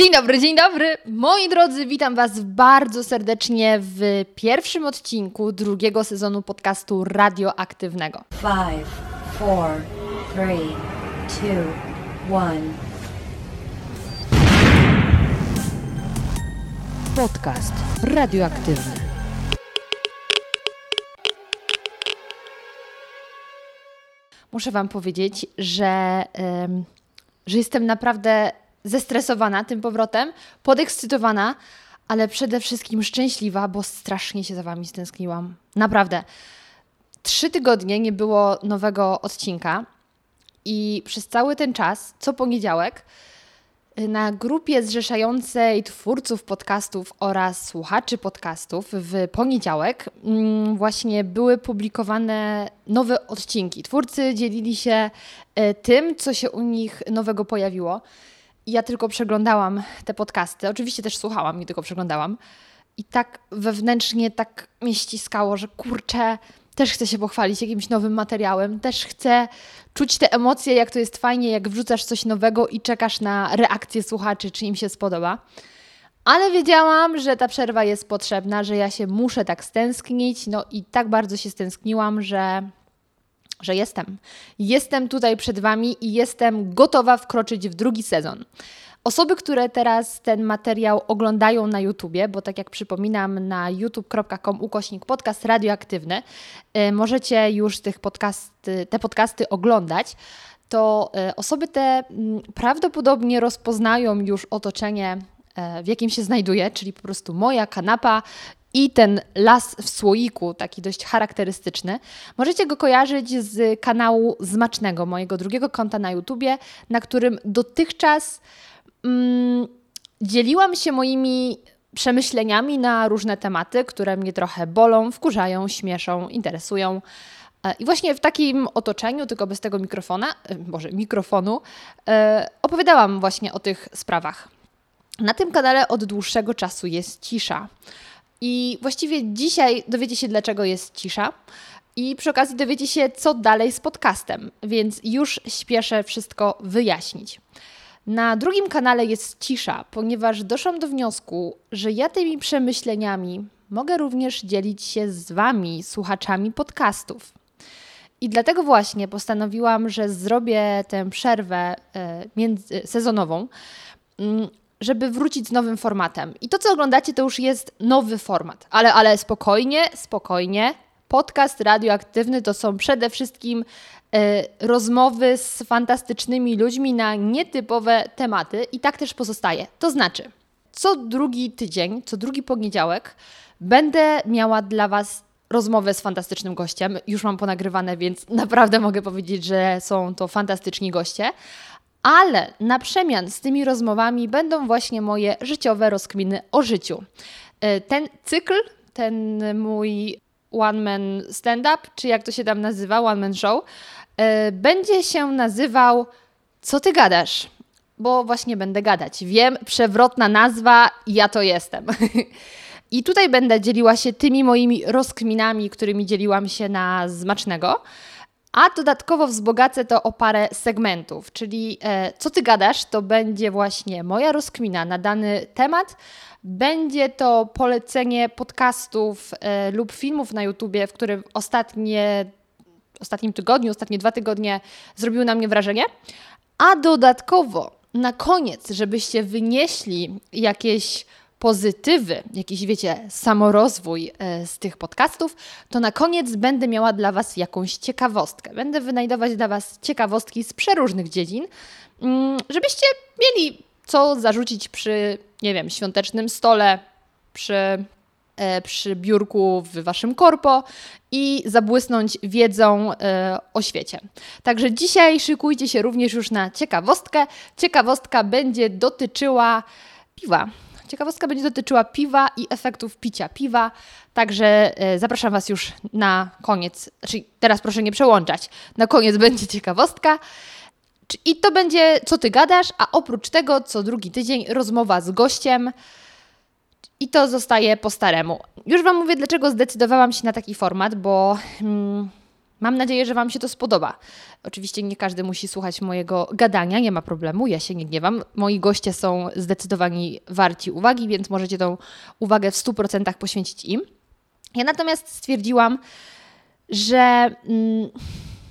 Dzień dobry, dzień dobry. Moi drodzy, witam Was bardzo serdecznie w pierwszym odcinku drugiego sezonu podcastu radioaktywnego. Five, four, three, two, one. Podcast radioaktywny. Muszę Wam powiedzieć, że, em, że jestem naprawdę zestresowana tym powrotem, podekscytowana, ale przede wszystkim szczęśliwa, bo strasznie się za Wami stęskniłam. Naprawdę. Trzy tygodnie nie było nowego odcinka i przez cały ten czas, co poniedziałek, na grupie zrzeszającej twórców podcastów oraz słuchaczy podcastów w poniedziałek mm, właśnie były publikowane nowe odcinki. Twórcy dzielili się e, tym, co się u nich nowego pojawiło. Ja tylko przeglądałam te podcasty, oczywiście też słuchałam, nie tylko przeglądałam. I tak wewnętrznie tak mnie ściskało, że kurczę, też chcę się pochwalić jakimś nowym materiałem, też chcę czuć te emocje, jak to jest fajnie, jak wrzucasz coś nowego i czekasz na reakcję słuchaczy, czy im się spodoba. Ale wiedziałam, że ta przerwa jest potrzebna, że ja się muszę tak stęsknić, no i tak bardzo się stęskniłam, że, że jestem. Jestem tutaj przed Wami i jestem gotowa wkroczyć w drugi sezon. Osoby, które teraz ten materiał oglądają na YouTubie, bo tak jak przypominam, na youtube.com ukośnik podcast radioaktywny, y, możecie już tych podcasty, te podcasty oglądać to y, osoby te mm, prawdopodobnie rozpoznają już otoczenie, e, w jakim się znajduję, czyli po prostu moja kanapa i ten las w słoiku, taki dość charakterystyczny. Możecie go kojarzyć z kanału Zmacznego, mojego drugiego konta na YouTubie, na którym dotychczas mm, dzieliłam się moimi przemyśleniami na różne tematy, które mnie trochę bolą, wkurzają, śmieszą, interesują. E, I właśnie w takim otoczeniu, tylko bez tego mikrofona, e, może mikrofonu, e, opowiadałam właśnie o tych sprawach. Na tym kanale od dłuższego czasu jest cisza. I właściwie dzisiaj dowiecie się, dlaczego jest cisza. I przy okazji dowiecie się, co dalej z podcastem, więc już śpieszę wszystko wyjaśnić. Na drugim kanale jest cisza, ponieważ doszłam do wniosku, że ja tymi przemyśleniami mogę również dzielić się z Wami, słuchaczami podcastów. I dlatego właśnie postanowiłam, że zrobię tę przerwę e, sezonową, mm, żeby wrócić z nowym formatem. I to, co oglądacie, to już jest nowy format. Ale, ale spokojnie, spokojnie. Podcast radioaktywny to są przede wszystkim e, rozmowy z fantastycznymi ludźmi na nietypowe tematy i tak też pozostaje. To znaczy, co drugi tydzień, co drugi poniedziałek będę miała dla Was rozmowę z fantastycznym gościem. Już mam ponagrywane, więc naprawdę mogę powiedzieć, że są to fantastyczni goście. Ale na przemian z tymi rozmowami będą właśnie moje życiowe rozkminy o życiu. E, Ten cykl, ten mój one-man stand-up, czy jak to się tam nazywa, one-man show, e, będzie się nazywał Co ty gadasz? Bo właśnie będę gadać. Wiem, przewrotna nazwa, ja to jestem. I tutaj będę dzieliła się tymi moimi rozkminami, którymi dzieliłam się na Zmacznego. A dodatkowo wzbogacę to o parę segmentów, czyli e, co ty gadasz, to będzie właśnie moja rozkmina na dany temat. Będzie to polecenie podcastów e, lub filmów na YouTubie, w którym ostatnie, ostatnim tygodniu, ostatnie dwa tygodnie zrobiły na mnie wrażenie. A dodatkowo na koniec, żebyście wynieśli jakieś pozytywy, jakiś, wiecie, samorozwój e, z tych podcastów, to na koniec będę miała dla Was jakąś ciekawostkę. Będę wynajdować dla Was ciekawostki z przeróżnych dziedzin, mm, żebyście mieli co zarzucić przy, nie wiem, świątecznym stole, przy, e, przy biurku w Waszym korpo i zabłysnąć wiedzą e, o świecie. Także dzisiaj szykujcie się również już na ciekawostkę. Ciekawostka będzie dotyczyła piwa. Ciekawostka będzie dotyczyła piwa i efektów picia piwa, także e, zapraszam Was już na koniec, czyli teraz proszę nie przełączać, na koniec będzie ciekawostka. I to będzie co Ty gadasz, a oprócz tego co drugi tydzień rozmowa z gościem i to zostaje po staremu. Już Wam mówię, dlaczego zdecydowałam się na taki format, bo mm, Mam nadzieję, że Wam się to spodoba. Oczywiście nie każdy musi słuchać mojego gadania, nie ma problemu, ja się nie gniewam. Moi goście są zdecydowanie warci uwagi, więc możecie tą uwagę w 100% poświęcić im. Ja natomiast stwierdziłam, że mm,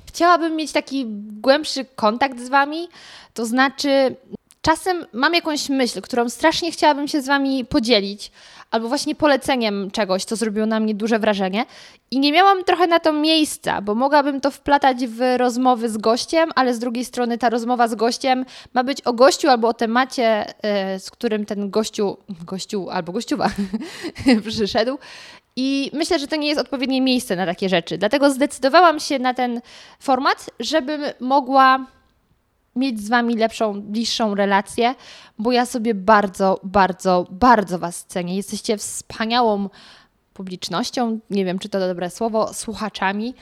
chciałabym mieć taki głębszy kontakt z Wami, to znaczy czasem mam jakąś myśl, którą strasznie chciałabym się z Wami podzielić, albo właśnie poleceniem czegoś, co zrobiło na mnie duże wrażenie. I nie miałam trochę na to miejsca, bo mogłabym to wplatać w rozmowy z gościem, ale z drugiej strony ta rozmowa z gościem ma być o gościu albo o temacie, e, z którym ten gościu, gościu albo gościuwa przyszedł. I myślę, że to nie jest odpowiednie miejsce na takie rzeczy. Dlatego zdecydowałam się na ten format, żebym mogła mieć z Wami lepszą, bliższą relację, bo ja sobie bardzo, bardzo, bardzo Was cenię. Jesteście wspaniałą publicznością, nie wiem czy to dobre słowo, słuchaczami.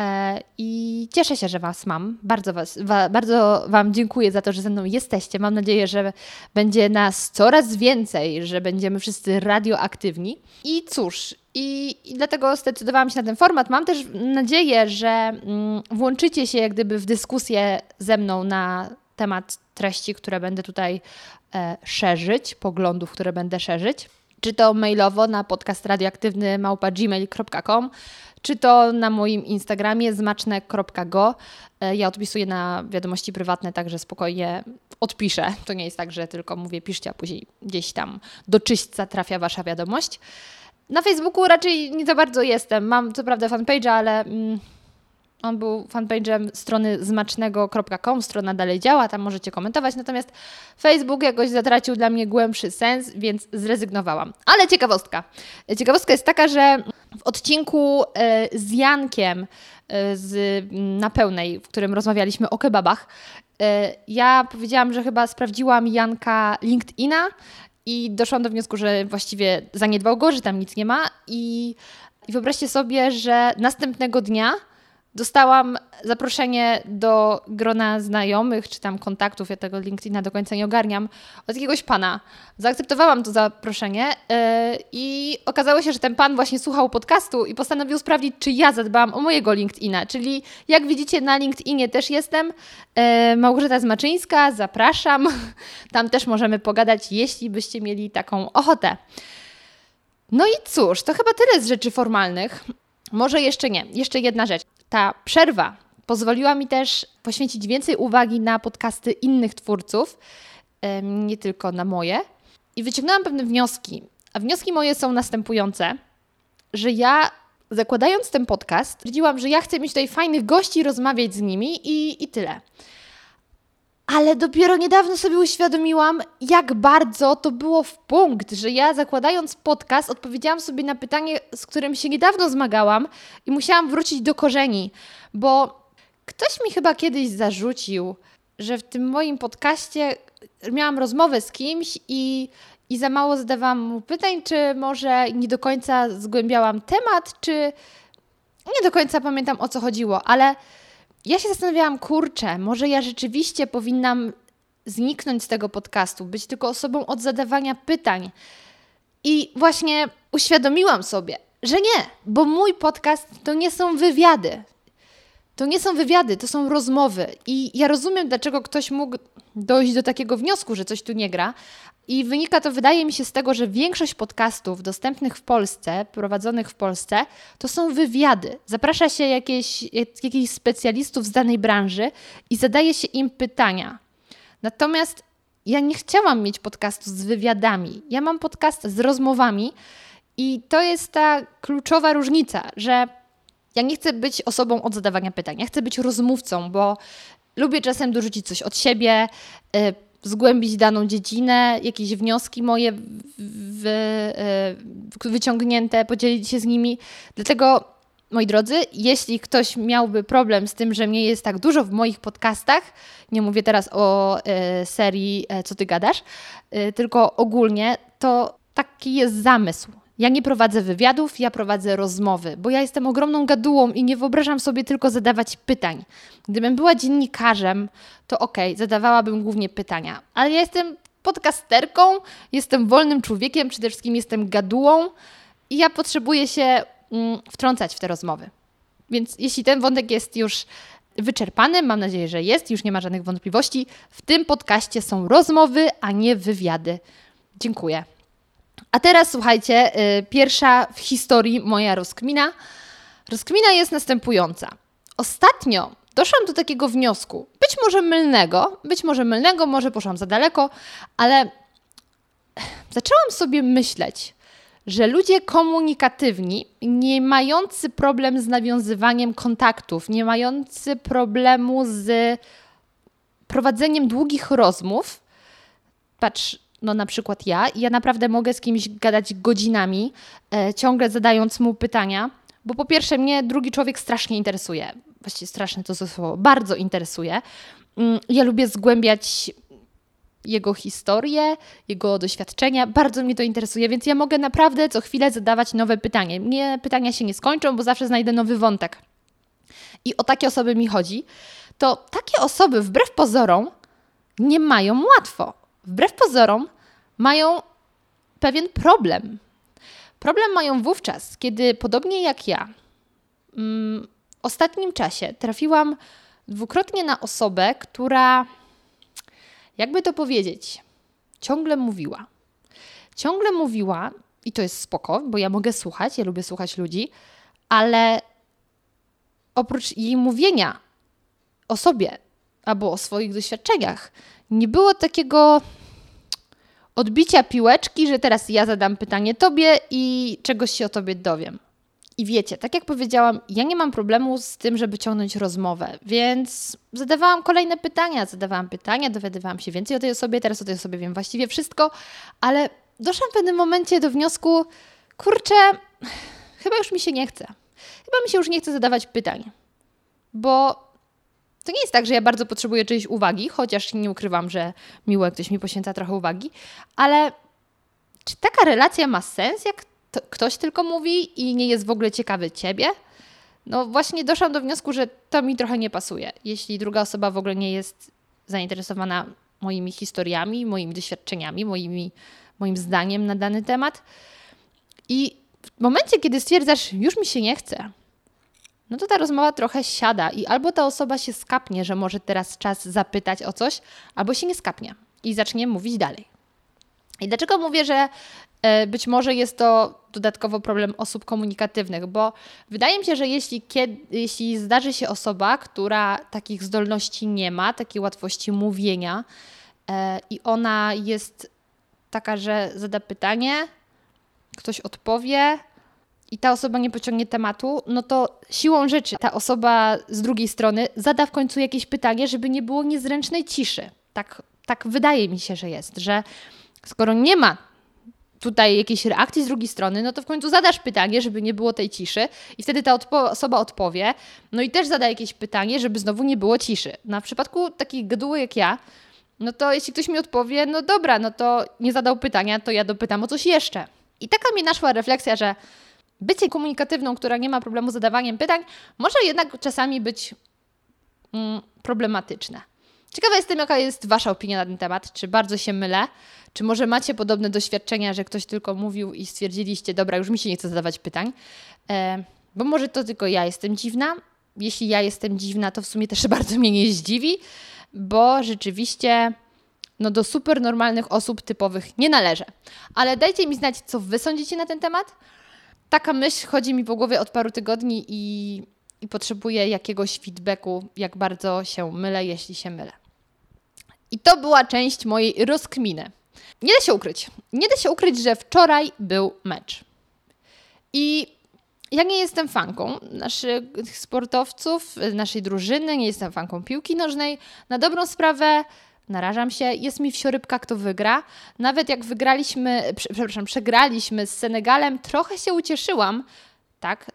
E, I cieszę się, że Was mam. Bardzo, was, wa, bardzo Wam dziękuję za to, że ze mną jesteście. Mam nadzieję, że będzie nas coraz więcej, że będziemy wszyscy radioaktywni. I cóż, i, i dlatego zdecydowałam się na ten format. Mam też nadzieję, że mm, włączycie się jak gdyby w dyskusję ze mną na temat treści, które będę tutaj e, szerzyć, poglądów, które będę szerzyć czy to mailowo na podcast radioaktywny małpa.gmail.com, czy to na moim Instagramie zmaczne.go. E, ja odpisuję na wiadomości prywatne, także spokojnie odpiszę. To nie jest tak, że tylko mówię piszcie, a później gdzieś tam do czyśćca trafia Wasza wiadomość. Na Facebooku raczej nie za bardzo jestem. Mam co prawda fanpage'a, ale mm, on był fanpage'em strony zmacznego.com, strona dalej działa, tam możecie komentować, natomiast Facebook jakoś zatracił dla mnie głębszy sens, więc zrezygnowałam. Ale ciekawostka. Ciekawostka jest taka, że w odcinku e, z Jankiem e, z, na pełnej, w którym rozmawialiśmy o kebabach, e, ja powiedziałam, że chyba sprawdziłam Janka LinkedIna i doszłam do wniosku, że właściwie zaniedbał go, że tam nic nie ma i, i wyobraźcie sobie, że następnego dnia Dostałam zaproszenie do grona znajomych czy tam kontaktów, ja tego LinkedIna do końca nie ogarniam, od jakiegoś pana. Zaakceptowałam to zaproszenie yy, i okazało się, że ten pan właśnie słuchał podcastu i postanowił sprawdzić, czy ja zadbałam o mojego LinkedIna. Czyli jak widzicie na LinkedInie też jestem. Yy, Małgorzata Zmaczyńska, zapraszam. Tam też możemy pogadać, jeśli byście mieli taką ochotę. No i cóż, to chyba tyle z rzeczy formalnych. Może jeszcze nie. Jeszcze jedna rzecz. Ta przerwa pozwoliła mi też poświęcić więcej uwagi na podcasty innych twórców, nie tylko na moje. I wyciągnęłam pewne wnioski. A wnioski moje są następujące, że ja zakładając ten podcast, stwierdziłam, że ja chcę mieć tutaj fajnych gości, rozmawiać z nimi i, i tyle. Ale dopiero niedawno sobie uświadomiłam, jak bardzo to było w punkt, że ja zakładając podcast, odpowiedziałam sobie na pytanie, z którym się niedawno zmagałam i musiałam wrócić do korzeni, bo ktoś mi chyba kiedyś zarzucił, że w tym moim podcaście miałam rozmowę z kimś i, i za mało zadawałam mu pytań, czy może nie do końca zgłębiałam temat, czy nie do końca pamiętam o co chodziło, ale ja się zastanawiałam, kurczę, może ja rzeczywiście powinnam zniknąć z tego podcastu, być tylko osobą od zadawania pytań. I właśnie uświadomiłam sobie, że nie, bo mój podcast to nie są wywiady. To nie są wywiady, to są rozmowy. I ja rozumiem, dlaczego ktoś mógł dojść do takiego wniosku, że coś tu nie gra, i wynika to, wydaje mi się, z tego, że większość podcastów dostępnych w Polsce, prowadzonych w Polsce, to są wywiady. Zaprasza się jakieś, jakichś specjalistów z danej branży i zadaje się im pytania. Natomiast ja nie chciałam mieć podcastu z wywiadami. Ja mam podcast z rozmowami i to jest ta kluczowa różnica, że ja nie chcę być osobą od zadawania pytań. Ja chcę być rozmówcą, bo lubię czasem dorzucić coś od siebie. Yy, zgłębić daną dziedzinę, jakieś wnioski moje w, e, wyciągnięte, podzielić się z nimi. Dlatego, moi drodzy, jeśli ktoś miałby problem z tym, że mnie jest tak dużo w moich podcastach, nie mówię teraz o e, serii e, Co ty gadasz, e, tylko ogólnie, to taki jest zamysł. Ja nie prowadzę wywiadów, ja prowadzę rozmowy, bo ja jestem ogromną gadułą i nie wyobrażam sobie tylko zadawać pytań. Gdybym była dziennikarzem, to okej, okay, zadawałabym głównie pytania, ale ja jestem podcasterką, jestem wolnym człowiekiem, przede wszystkim jestem gadułą i ja potrzebuję się mm, wtrącać w te rozmowy. Więc jeśli ten wątek jest już wyczerpany, mam nadzieję, że jest, już nie ma żadnych wątpliwości, w tym podcaście są rozmowy, a nie wywiady. Dziękuję. A teraz słuchajcie, y, pierwsza w historii moja rozkmina. Rozkmina jest następująca. Ostatnio doszłam do takiego wniosku, być może mylnego, być może mylnego, może poszłam za daleko, ale zaczęłam sobie myśleć, że ludzie komunikatywni, nie mający problem z nawiązywaniem kontaktów, nie mający problemu z prowadzeniem długich rozmów, patrz, no na przykład ja, ja naprawdę mogę z kimś gadać godzinami, e, ciągle zadając mu pytania, bo po pierwsze mnie drugi człowiek strasznie interesuje, właściwie straszne to słowo, bardzo interesuje. Mm, ja lubię zgłębiać jego historię, jego doświadczenia. Bardzo mnie to interesuje, więc ja mogę naprawdę co chwilę zadawać nowe pytanie. Mnie pytania się nie skończą, bo zawsze znajdę nowy wątek. I o takie osoby mi chodzi. To takie osoby, wbrew pozorom, nie mają łatwo. Wbrew pozorom, mają pewien problem. Problem mają wówczas, kiedy podobnie jak ja, mm, w ostatnim czasie trafiłam dwukrotnie na osobę, która jakby to powiedzieć, ciągle mówiła. Ciągle mówiła, i to jest spoko, bo ja mogę słuchać, ja lubię słuchać ludzi, ale oprócz jej mówienia o sobie albo o swoich doświadczeniach, nie było takiego odbicia piłeczki, że teraz ja zadam pytanie tobie i czegoś się o tobie dowiem. I wiecie, tak jak powiedziałam, ja nie mam problemu z tym, żeby ciągnąć rozmowę, więc zadawałam kolejne pytania, zadawałam pytania, dowiadywałam się więcej o tej osobie, teraz o tej osobie wiem właściwie wszystko, ale doszłam w pewnym momencie do wniosku, kurczę, chyba już mi się nie chce. Chyba mi się już nie chce zadawać pytań, bo to nie jest tak, że ja bardzo potrzebuję czyjejś uwagi, chociaż nie ukrywam, że miło, jak ktoś mi poświęca trochę uwagi, ale czy taka relacja ma sens, jak ktoś tylko mówi i nie jest w ogóle ciekawy ciebie, no właśnie doszłam do wniosku, że to mi trochę nie pasuje. Jeśli druga osoba w ogóle nie jest zainteresowana moimi historiami, moimi doświadczeniami, moimi, moim zdaniem na dany temat. I w momencie, kiedy stwierdzasz, już mi się nie chce, no to ta rozmowa trochę siada i albo ta osoba się skapnie, że może teraz czas zapytać o coś, albo się nie skapnie i zacznie mówić dalej. I dlaczego mówię, że E, być może jest to dodatkowo problem osób komunikatywnych, bo wydaje mi się, że jeśli, kiedy, jeśli zdarzy się osoba, która takich zdolności nie ma, takiej łatwości mówienia e, i ona jest taka, że zada pytanie, ktoś odpowie i ta osoba nie pociągnie tematu, no to siłą rzeczy ta osoba z drugiej strony zada w końcu jakieś pytanie, żeby nie było niezręcznej ciszy. Tak, tak wydaje mi się, że jest, że skoro nie ma tutaj jakiejś reakcji z drugiej strony, no to w końcu zadasz pytanie, żeby nie było tej ciszy i wtedy ta odpo osoba odpowie, no i też zada jakieś pytanie, żeby znowu nie było ciszy. No w przypadku takich gaduły jak ja, no to jeśli ktoś mi odpowie, no dobra, no to nie zadał pytania, to ja dopytam o coś jeszcze. I taka mi naszła refleksja, że bycie komunikatywną, która nie ma problemu z zadawaniem pytań, może jednak czasami być mm, problematyczne. Ciekawa jestem, jaka jest Wasza opinia na ten temat. Czy bardzo się mylę? Czy może macie podobne doświadczenia, że ktoś tylko mówił i stwierdziliście, dobra, już mi się nie chce zadawać pytań? E, bo może to tylko ja jestem dziwna. Jeśli ja jestem dziwna, to w sumie też bardzo mnie nie zdziwi, bo rzeczywiście no do super normalnych osób typowych nie należę. Ale dajcie mi znać, co Wy sądzicie na ten temat. Taka myśl chodzi mi po głowie od paru tygodni i, i potrzebuję jakiegoś feedbacku, jak bardzo się mylę, jeśli się mylę. I to była część mojej rozkminy. Nie da się ukryć. Nie da się ukryć, że wczoraj był mecz. I ja nie jestem fanką naszych sportowców, naszej drużyny, nie jestem fanką piłki nożnej. Na dobrą sprawę narażam się, jest mi wsiorybka, kto wygra. Nawet jak wygraliśmy, przepraszam, przegraliśmy z Senegalem, trochę się ucieszyłam, tak,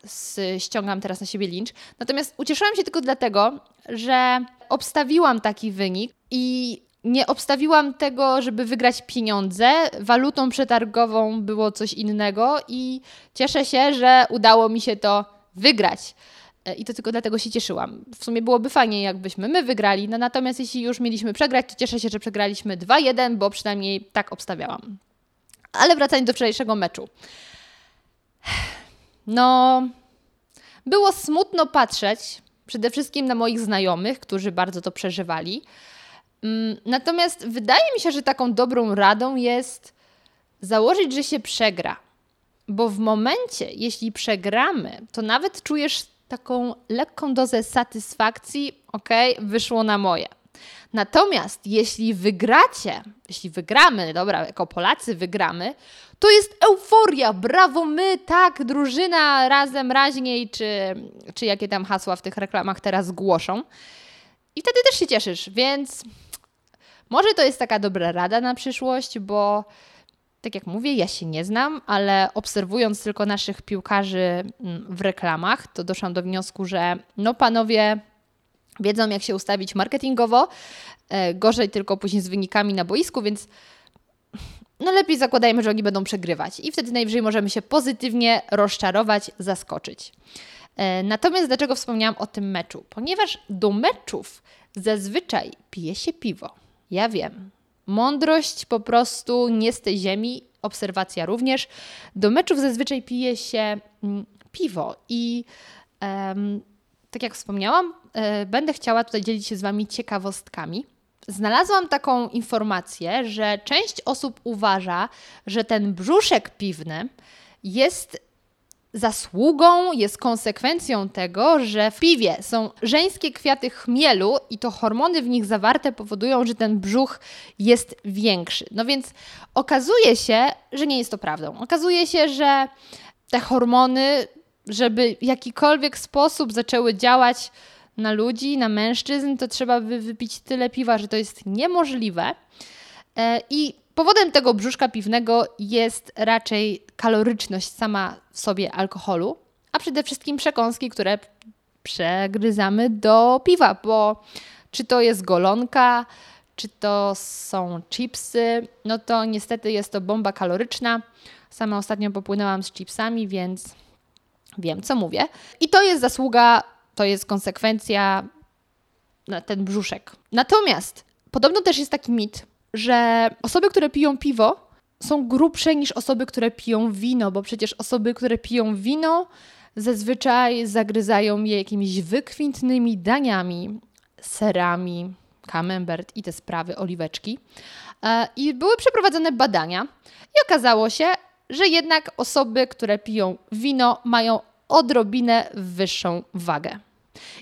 ściągam teraz na siebie lincz. Natomiast ucieszyłam się tylko dlatego, że obstawiłam taki wynik i nie obstawiłam tego, żeby wygrać pieniądze. Walutą przetargową było coś innego i cieszę się, że udało mi się to wygrać. E, I to tylko dlatego się cieszyłam. W sumie byłoby fajnie, jakbyśmy my wygrali, no natomiast jeśli już mieliśmy przegrać, to cieszę się, że przegraliśmy 2-1, bo przynajmniej tak obstawiałam. Ale wracając do wczorajszego meczu. No, Było smutno patrzeć, przede wszystkim na moich znajomych, którzy bardzo to przeżywali. Mm, natomiast wydaje mi się, że taką dobrą radą jest założyć, że się przegra. Bo w momencie, jeśli przegramy, to nawet czujesz taką lekką dozę satysfakcji, ok, wyszło na moje. Natomiast jeśli wygracie, jeśli wygramy, dobra, jako Polacy wygramy, to jest euforia, brawo my, tak, drużyna razem, raźniej, czy, czy jakie tam hasła w tych reklamach teraz głoszą. I wtedy też się cieszysz, więc może to jest taka dobra rada na przyszłość, bo tak jak mówię, ja się nie znam, ale obserwując tylko naszych piłkarzy mm, w reklamach, to doszłam do wniosku, że no panowie wiedzą, jak się ustawić marketingowo. E, gorzej tylko później z wynikami na boisku, więc no lepiej zakładajmy, że oni będą przegrywać. I wtedy najwyżej możemy się pozytywnie rozczarować, zaskoczyć. E, natomiast dlaczego wspomniałam o tym meczu? Ponieważ do meczów zazwyczaj pije się piwo. Ja wiem. Mądrość po prostu nie z tej ziemi, obserwacja również. Do meczów zazwyczaj pije się mm, piwo i um, tak jak wspomniałam, e, będę chciała tutaj dzielić się z Wami ciekawostkami. Znalazłam taką informację, że część osób uważa, że ten brzuszek piwny jest zasługą, jest konsekwencją tego, że w piwie są żeńskie kwiaty chmielu i to hormony w nich zawarte powodują, że ten brzuch jest większy. No więc okazuje się, że nie jest to prawdą. Okazuje się, że te hormony żeby w jakikolwiek sposób zaczęły działać na ludzi, na mężczyzn, to trzeba by wypić tyle piwa, że to jest niemożliwe. E, I powodem tego brzuszka piwnego jest raczej kaloryczność sama w sobie alkoholu, a przede wszystkim przekąski, które przegryzamy do piwa, bo czy to jest golonka, czy to są chipsy, no to niestety jest to bomba kaloryczna. Sama ostatnio popłynęłam z chipsami, więc wiem, co mówię. I to jest zasługa, to jest konsekwencja na ten brzuszek. Natomiast podobno też jest taki mit, że osoby, które piją piwo, są grubsze niż osoby, które piją wino, bo przecież osoby, które piją wino, zazwyczaj zagryzają je jakimiś wykwintnymi daniami, serami, camembert i te sprawy, oliweczki. E, I były przeprowadzone badania i okazało się, że jednak osoby, które piją wino, mają odrobinę wyższą wagę.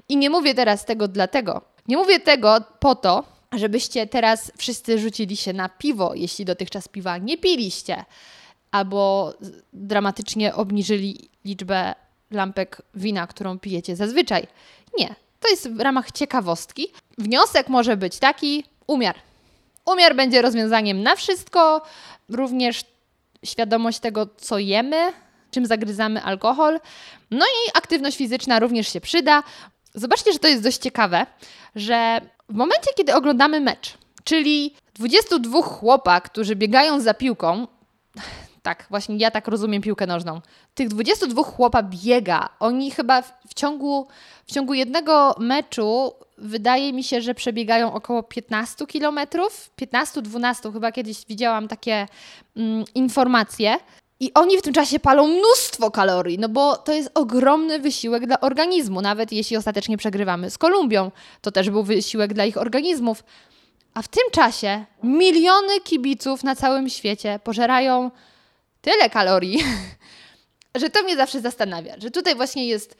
I nie mówię teraz tego dlatego, nie mówię tego po to, żebyście teraz wszyscy rzucili się na piwo, jeśli dotychczas piwa nie piliście, albo dramatycznie obniżyli liczbę lampek wina, którą pijecie zazwyczaj. Nie, to jest w ramach ciekawostki. Wniosek może być taki: umiar. Umiar będzie rozwiązaniem na wszystko, również świadomość tego, co jemy, czym zagryzamy alkohol. No i aktywność fizyczna również się przyda. Zobaczcie, że to jest dość ciekawe, że w momencie, kiedy oglądamy mecz, czyli 22 chłopa, którzy biegają za piłką, tak, właśnie ja tak rozumiem piłkę nożną. Tych 22 chłopa biega. Oni chyba w, ciągu, w ciągu jednego meczu wydaje mi się, że przebiegają około 15 kilometrów. 15-12 chyba kiedyś widziałam takie mm, informacje. I oni w tym czasie palą mnóstwo kalorii, no bo to jest ogromny wysiłek dla organizmu. Nawet jeśli ostatecznie przegrywamy z Kolumbią, to też był wysiłek dla ich organizmów. A w tym czasie miliony kibiców na całym świecie pożerają tyle kalorii, że to mnie zawsze zastanawia, że tutaj właśnie jest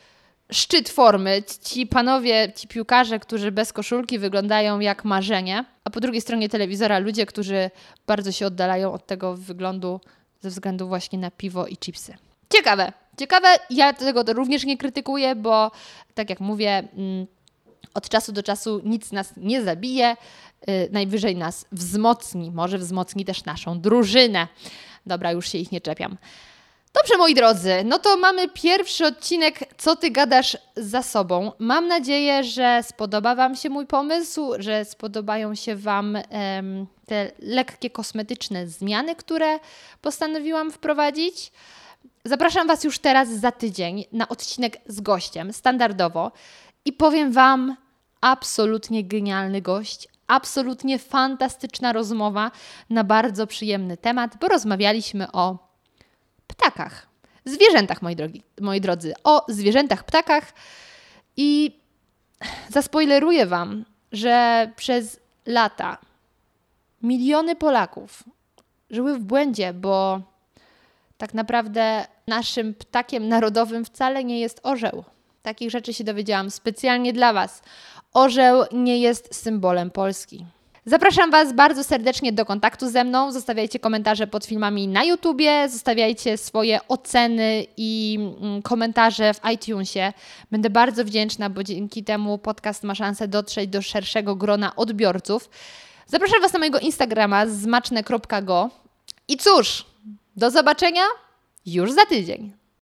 szczyt formy. Ci panowie, ci piłkarze, którzy bez koszulki wyglądają jak marzenie, a po drugiej stronie telewizora ludzie, którzy bardzo się oddalają od tego wyglądu ze względu właśnie na piwo i chipsy. Ciekawe, ciekawe. Ja tego również nie krytykuję, bo tak jak mówię, mm, od czasu do czasu nic nas nie zabije, y, najwyżej nas wzmocni, może wzmocni też naszą drużynę. Dobra, już się ich nie czepiam. Dobrze, moi drodzy, no to mamy pierwszy odcinek Co ty gadasz za sobą. Mam nadzieję, że spodoba Wam się mój pomysł, że spodobają się Wam em, te lekkie kosmetyczne zmiany, które postanowiłam wprowadzić. Zapraszam Was już teraz za tydzień na odcinek z gościem, standardowo. I powiem Wam, absolutnie genialny gość, absolutnie fantastyczna rozmowa na bardzo przyjemny temat, bo rozmawialiśmy o ptakach. zwierzętach, moi, drogi, moi drodzy, o zwierzętach, ptakach i zaspoileruję Wam, że przez lata miliony Polaków żyły w błędzie, bo tak naprawdę naszym ptakiem narodowym wcale nie jest orzeł. Takich rzeczy się dowiedziałam specjalnie dla Was. Orzeł nie jest symbolem Polski. Zapraszam Was bardzo serdecznie do kontaktu ze mną. Zostawiajcie komentarze pod filmami na YouTubie, zostawiajcie swoje oceny i mm, komentarze w iTunesie. Będę bardzo wdzięczna, bo dzięki temu podcast ma szansę dotrzeć do szerszego grona odbiorców. Zapraszam Was na mojego Instagrama zmaczne.go. I cóż, do zobaczenia już za tydzień.